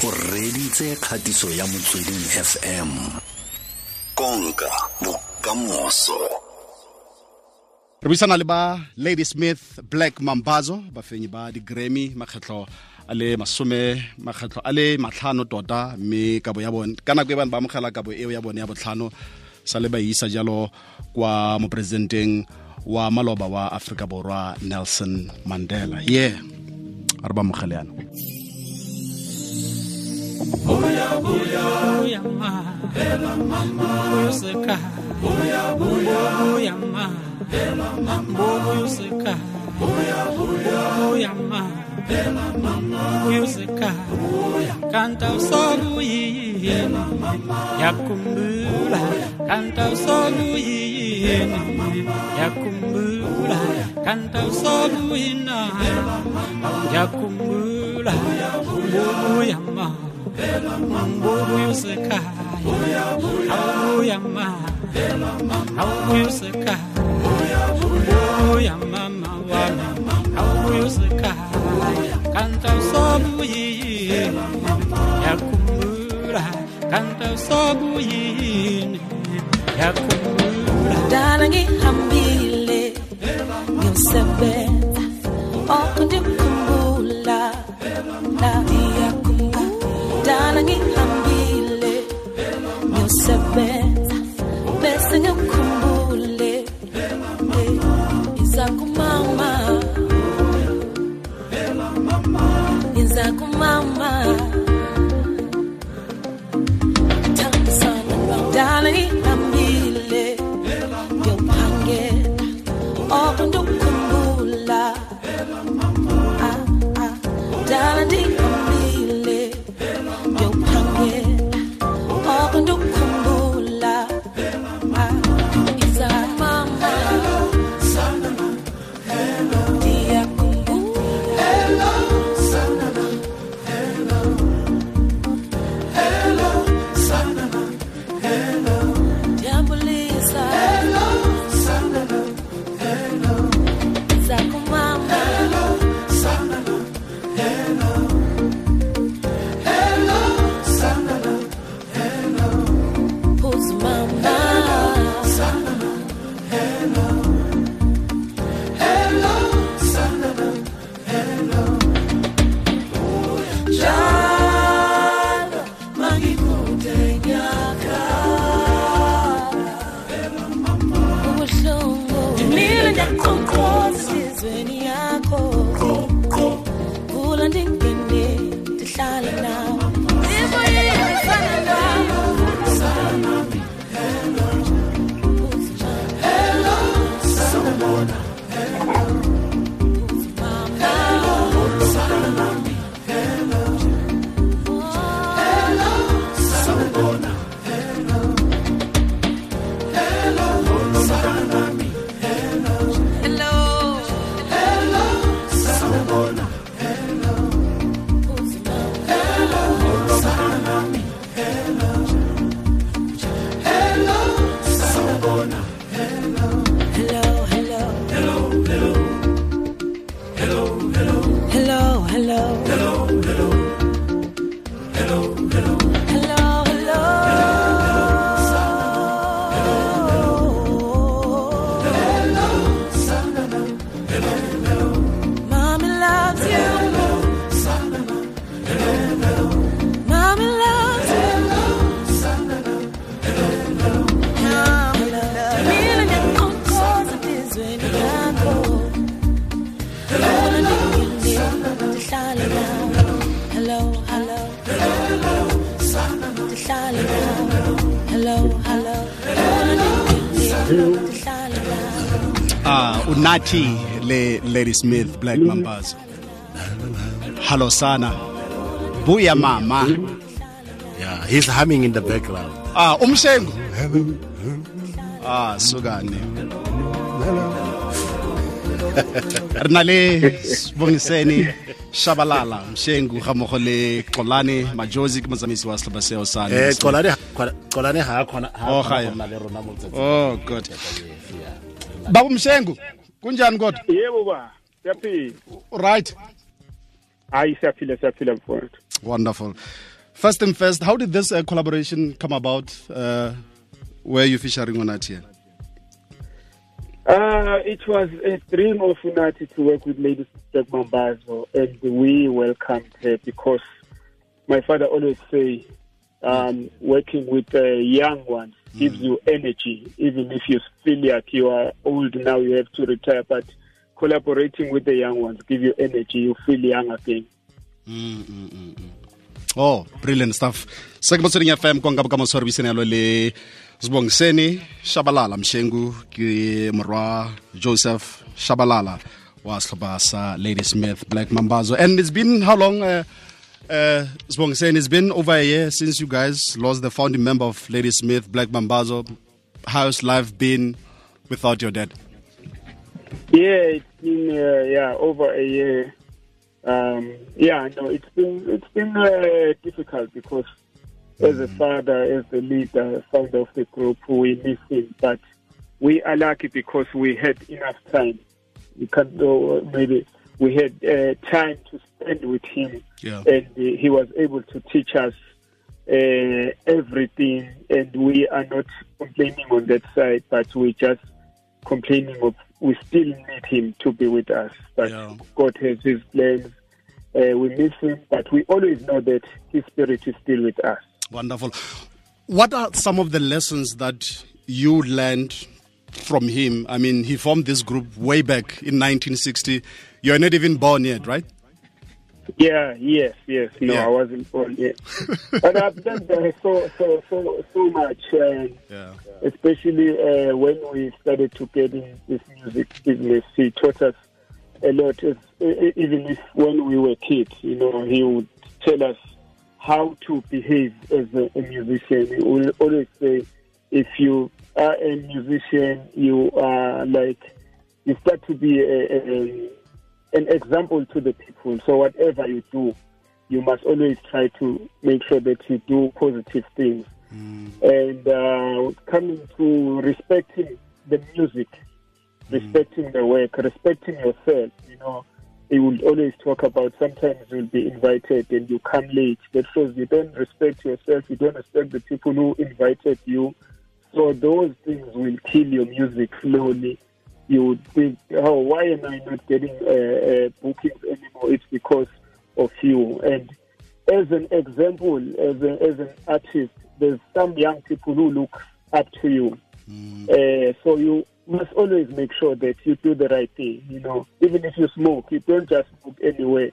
o reditse kgatiso ya motsweding fm konka bokamoso. Re buisana le ba lady smith black mambazo bafenyi ba di-grammy makgetlho a le masome makgetlho a le matlhano tota mme kabo ya bone ka nako e bane ba amogela kabo eo ya bone ya botlhano sa le ba isa jalo kwa moporesidenteng wa maloba wa aforika borwa nelson mandela. Ye yeah. a re ba amogele yana Buya buya ma, ela mama, buya seka. Buya buya buya ma, ela mama, buya seka. Buya buya buya ma, ela mama, buya seka. Buya kanta sogu yini, yakumbula. Kanta sogu yini, yakumbula. Kanta sogu yina, yakumbula. Buya ma. Mambubu yusekhaya Thamsanqa Hello, Hello, hello. Ndihlale nawe. Hello, hello. Ufuna ndingene, ndihlale ah unathi le Ladysmith Black Mambazo hallo sana buya mama Yeah, he's humming in the background. ah umshengu ah sukane re na le bongiseni shabalala mshengu ga mmogo le xolane majosi ke motsamaisi wa setlhopha seo sa Xolani Xolani ha khona ha khona ga go le rona oh good babo mshengu kunjani kodwa yebo ba. Siyaphila. Right. Hayi siyaphila siyaphila mfowethu. Wonderful. First and first, how did this uh, collaboration come about? Uh, where you featuring on at here? Uh, it was a dream of Unati to work with Lady Mambazo, and we welcomed her because my father always say, um, working with uh, young ones gives you energy, even if you feel like you are old now, you have to retire. But collaborating with the young ones give you energy, you feel young again. Oh, brilliant stuff. Se ke motsweding FM kwa nka bokamoso re buisanelo le Sibongiseni Shabalala Mshengu ke morwa Joseph Shabalala wa sehlopha Ladysmith Black Mambazo. And it's been how long uh, uh, it's been over a year since you guys lost the founding member of Ladysmith Black Mambazo. How's life been without your dad? Yeah, it's been uh, yeah over a year. Um, yeah, no, it's been it's been uh, difficult because as a father, as the leader, founder of the group, we miss him. But we are lucky because we had enough time. We can uh, maybe we had uh, time to spend with him, Yeah. and uh, he was able to teach us uh, everything. And we are not complaining on that side, but we just complaining of we still need him to be with us. But Yeah. God has His plans. Uh, we miss him, but we always know that His Spirit is still with us. Wonderful. What are some of the lessons that you learned from him? I mean, he formed this group way back in 1960. You're not even born yet, right? Yeah, yes, yes. No, Yeah. I wasn't born yet. but I've done uh, so, so, so, so much, uh, Yeah. especially uh, when we started to get in this music business. He taught us a lot, even if when we were kids, you know, he would tell us how to behave as a, a musician. He would always say, if you are a musician, you are like, you start to be a, a, an example to the people. So whatever you do, you must always try to make sure that you do positive things. And uh, coming to respecting the music, respecting the work, respecting yourself, you know, he will always talk about sometimes you'll be invited and you come late. That shows you don't respect yourself, you don't respect the people who invited you. So those things will kill your music slowly. You would think, oh, why am I not getting uh, uh, bookings anymore? It's because of you. And as an example, as, a, as an artist, there's some young people who look up to you. Uh, so you must always make sure that you do the right thing. You know, even if you smoke, you don't just smoke anyway.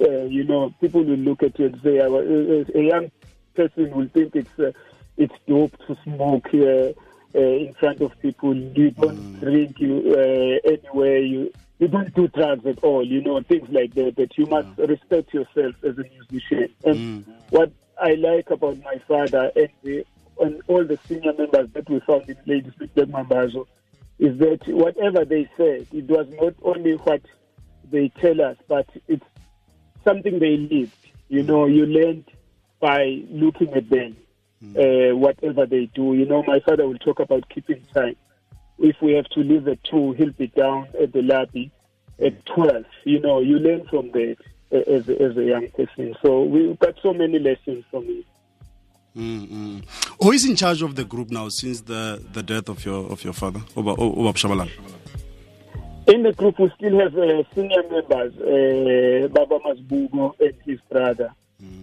Uh, you know, people will look at you and say, "Uh, uh, a young person will think it's uh, it's dope to smoke uh, uh, in front of people. You don't drink you uh, anywhere. You you don't do drugs at all. You know, things like that. That you must respect yourself as a musician. And what I like about my father and the and all the senior members that we found in Ladysmith Mambazo is that whatever they said, it was not only what they tell us, but it's something they lived. You know, you learned by looking at them, uh, whatever they do. You know, my father will talk about keeping time. If we have to leave at 2, he'll be down at the lobby at 12. You know, you learn from that as, a- as a young person. So we got so many lessons from him. Mm-mm. Who is in charge of the group now since the, the death of your of your father, Oba, Oba? In the group, we still have uh, senior members, uh, Baba Mazibuko and his brother.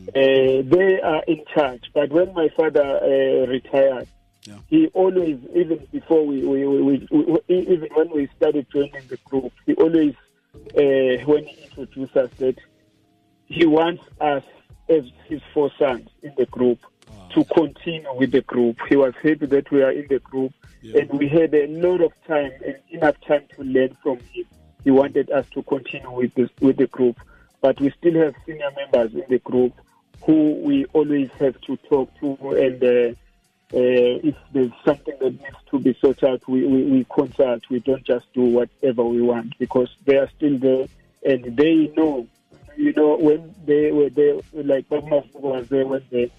Uh, they are in charge. But when my father uh, retired, Yeah. he always, even before we, we, we, we, we, even when we started joining the group, he always, uh, when he introduced us, that he wants us as his four sons in the group to continue with the group. He was happy that we are in the group, and we had a lot of time and enough time to learn from him. He wanted us to continue with this with the group, but we still have senior members in the group who we always have to talk to, and uh, uh, if there's something that needs to be sorted out, we, we, we consult. We don't just do whatever we want because they are still there, and they know you know, when they were there, like Baba was there when the,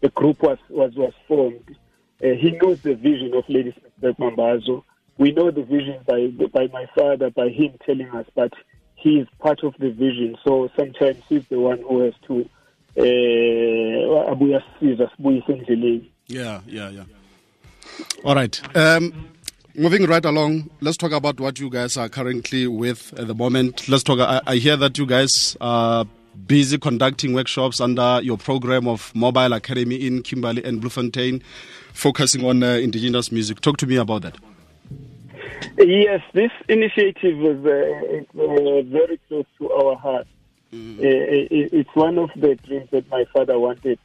the group was, was, was formed, uh, he knows the vision of Lady Smith Mambazo. We know the vision by, by my father, by him telling us, but he is part of the vision. So sometimes he's the one who has to eh abuya sisiza sibuyise endleleni Yeah, yeah, yeah. All right. Um, moving right along, let's talk about what you guys are currently with at the moment. Let's talk. I, I hear that you guys are busy conducting workshops under your program of Mobile Academy in Kimberley and Bloemfontein, focusing on uh, indigenous music. Talk to me about that. Yes, this initiative is uh, uh, very close to our heart. Uh, it's one of the dreams that my father wanted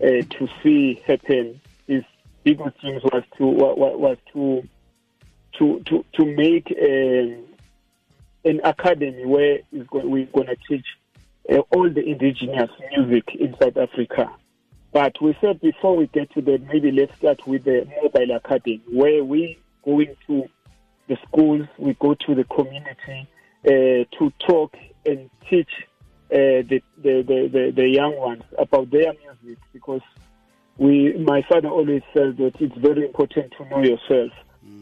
uh, to see happen. His biggest dreams was to wa- wa- was to to to to make um, an academy where we're going to teach uh, all the indigenous music in South Africa. But we said before we get to that, maybe let's start with the mobile academy, where we going to the schools, we go to the community uh, to talk and teach uh, the, the, the, the, the young ones about their music because we my father always says that it's very important to know yourself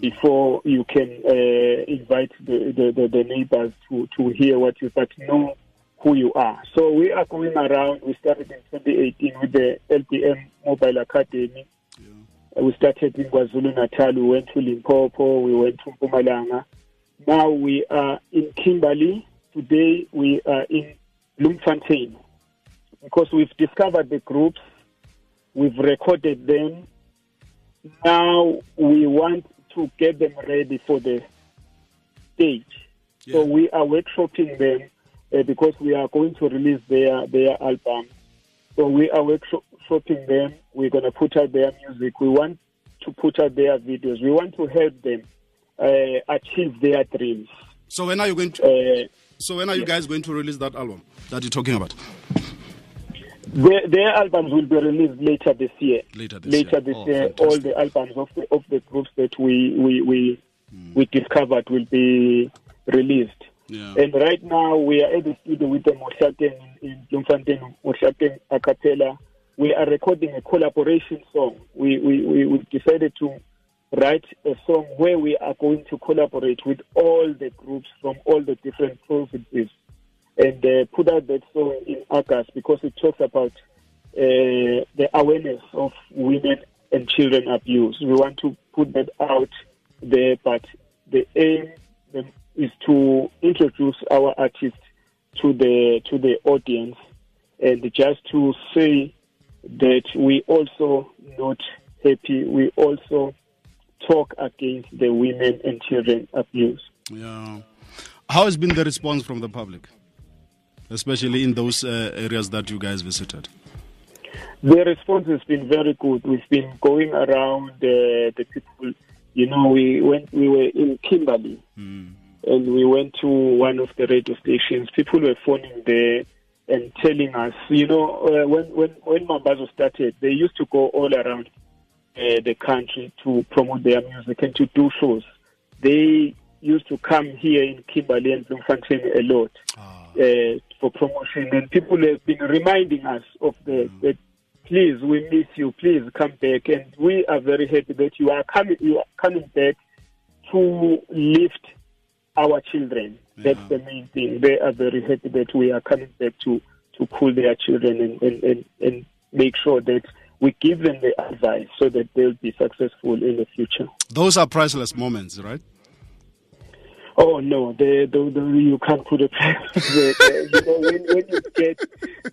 before you can uh, invite the, the, the, the neighbors to, to hear what you but know who you are. So we are going around. We started in 2018 with the LBM Mobile Academy. We started in KwaZulu Natal. We went to Limpopo. We went to Mpumalanga. Now we are in Kimberley. Today we are in Bloemfontein because we've discovered the groups, we've recorded them. Now we want to get them ready for the stage. So we are workshopping them uh, because we are going to release their their album. So we are workshopping them. We're going to put out their music. We want to put out their videos. We want to help them uh, achieve their dreams. So when are you going to? Uh, So when are you guys going to release that album that you're talking about? their, their albums will be released later this year. Later this later year. this Oh, year, all the albums of the of the groups that we we we, we discovered will be released. Yeah. And right now we are at the studio with the Moshakeng in Bloemfontein, Moshakeng a cappella. We are recording a collaboration song. We, we, we, decided to write a song where we are going to collaborate with all the groups from all the different provinces and uh, put out that song in August because it talks about uh, the awareness of women and children abuse. We want to put that out there, but the aim is to introduce our artists to the to the audience and just to say that we also not happy. We also talk against the women and children abuse. Yeah. How has been the response from the public, especially in those uh, areas that you guys visited? The response has been very good. We've been going around uh, the people. You know, we went. We were in Kimberley, and we went to one of the radio stations. People were phoning there and telling us. You know, uh, when when when Mambazo started, they used to go all around uh, the country to promote their music and to do shows. They used to come here in Kimberley and Bloemfontein a lot uh, for promotion, and people have been reminding us of the, that please we miss you, please come back, and we are very happy that you are coming. You are coming back to lift our children. That's the main thing. They are very happy that we are coming back to to cool their children and and, and, and make sure that we give them the advice so that they'll be successful in the future. Those are priceless moments, right? Oh no, the, the, the you can't put a price. you know, when, when you get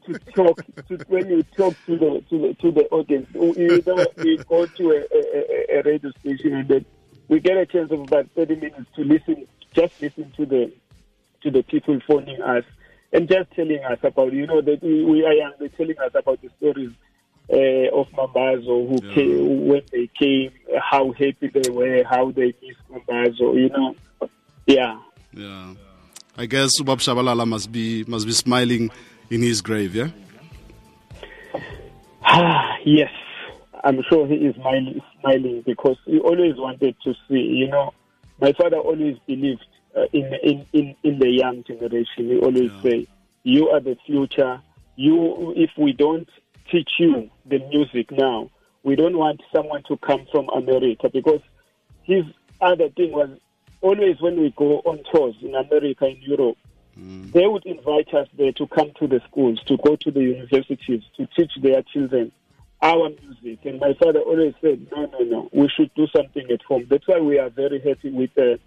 to talk, to, when you talk to the to the to the audience, you know, we go to a, a, a radio station and then we get a chance of about thirty minutes to listen, just listen to the to the people phoning us and just telling us about, you know, that we, we are young. They're telling us about the stories uh, of Mambazo who Yeah. came when they came, how happy they were, how they missed Mambazo. You know, yeah. Yeah. I guess Ubab Shabalala must be must be smiling in his grave, yeah? yes, I'm sure he is smiling, smiling because he always wanted to see. You know, my father always believed uh, in, in in in the young generation. We always Yeah. say, "You are the future. You, if we don't teach you the music now, we don't want someone to come from America because his other thing was always when we go on tours in America in Europe." They would invite us there to come to the schools, to go to the universities, to teach their children our music. And my father always said, no, no, no, we should do something at home. That's why we are very happy with uh,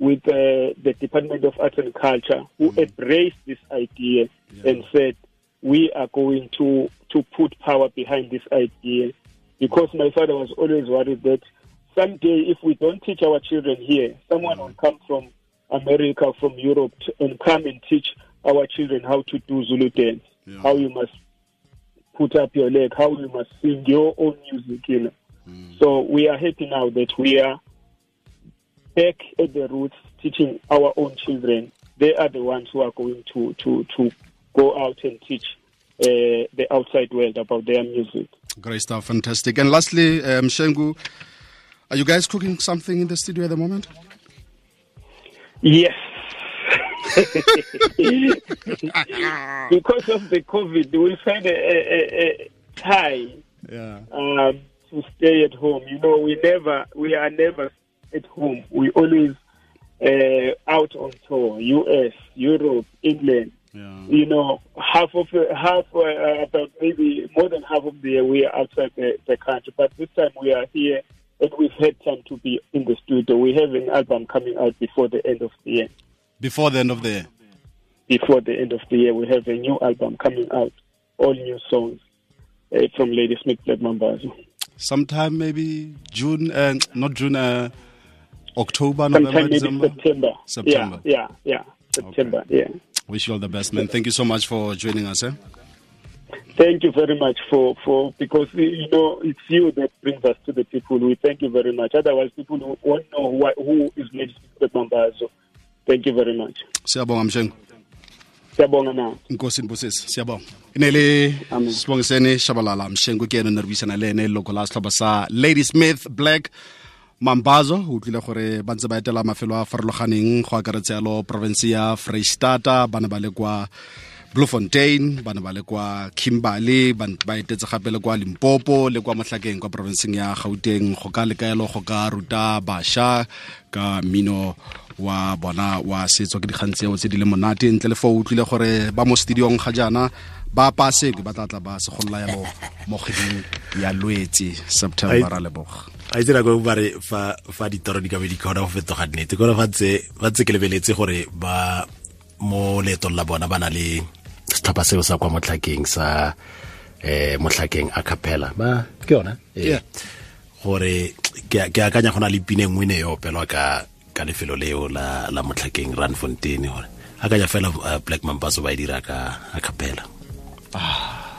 with uh, the Department of Arts and Culture, who embraced this idea and said, we are going to, to put power behind this idea. Because my father was always worried that someday, if we don't teach our children here, someone will come from America, from Europe, to, and come and teach our children how to do Zulu dance, Yeah. how you must put up your leg, how you must sing your own music, you know. So we are happy now that we are back at the roots, teaching our own children. They are the ones who are going to to to go out and teach uh, the outside world about their music. Great stuff, fantastic. And lastly, um, Shengu, are you guys cooking something in the studio at the moment? Yes. because of the COVID, we find a, a, a, a tie Yeah. um, to stay at home. You know, we never, we are never at home. We always uh, out on tour, U.S., Europe, England. Yeah. You know, half of the, half uh, about maybe more than half of the year we are outside the, the country. But this time we are here, and we've had time to be in the studio. We have an album coming out before the end of the year. Before the end of the year. Before the end of the year, we have a new album coming out, all new songs uh, from Ladysmith Black Mambazo. Sometime maybe June, uh, not June, uh, October, November, Sometime December. September. September. Yeah, yeah, yeah. September. Yeah. Wish you all the best, man. Thank you so much for joining us. Eh? Thank you very much for, for because you know it's you that brings us to the people. We thank you very much. Otherwise, people won't know who, who is Lady Mambazo. Thank you very much. Siyabonga Mshengu. Siyabonga na. Nkosi Mbusisi, siyabonga. Ine le Amen. sibongiseni Shabalala Mshengu ke ene ne re buisana le ene loko la sa Ladysmith Black Mambazo o tlile gore ba ntse ba etela mafelo a farologaneng go akaretsa yalo province ya Freistata ba ne ba le kwa Bloemfontein ba ne ba le kwa Kimberley ba ba etetse gape le kwa Limpopo le kwa motlhakeng kwa provinceng ya Gauteng. Go ka lekaelo go ka ruta bašwa ka mino wa bona wa setso ke dikgang tseo tse di le monate. Ntle le fa o utlwile gore ba mo studiong ga jaana ba pasekwe ba tla ba se segolola ya mo kgweding ya lwetse september a leboga. a itse nako ba re fa fa ditoro di ka be di kgona go fetoga nnete. Kone fa ntse fa ntse ke lebeletse gore ba mo leetong la bona ba na le setlhopha seo sa kwa motlhakeng sa eh motlhakeng a capella. Ba ke yona? Eh, gore ke akanya go na le pine nngwe ne yo pelwa ka ka lefelo leo la la motlhakeng run fontaine gore akanya fela uh, black mambaso ba e dira ka a capella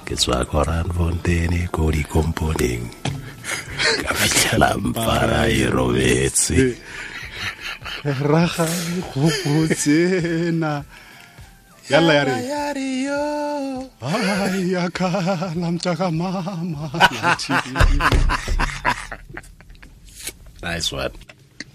ke tswa ko run ko dikomponeng ka fitlhela mpara e robetse. Raga dikgopotsena yalla ya re. Ai akala mtaka mama. Nice one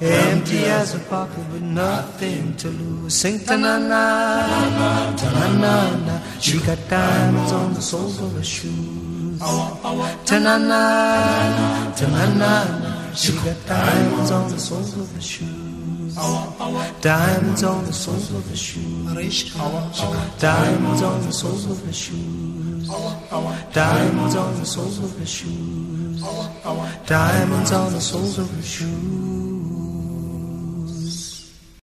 empty as a pocket with nothing to lose. Sing ta na na, na. She got diamonds on the soles of her shoes. Ta na na, ta na na na. She got diamonds on the soles of her shoes. Diamonds on the soles of her shoes. Diamonds on the soles of her shoes. Diamonds on the soles of her shoes. Diamonds on the soles of her shoes.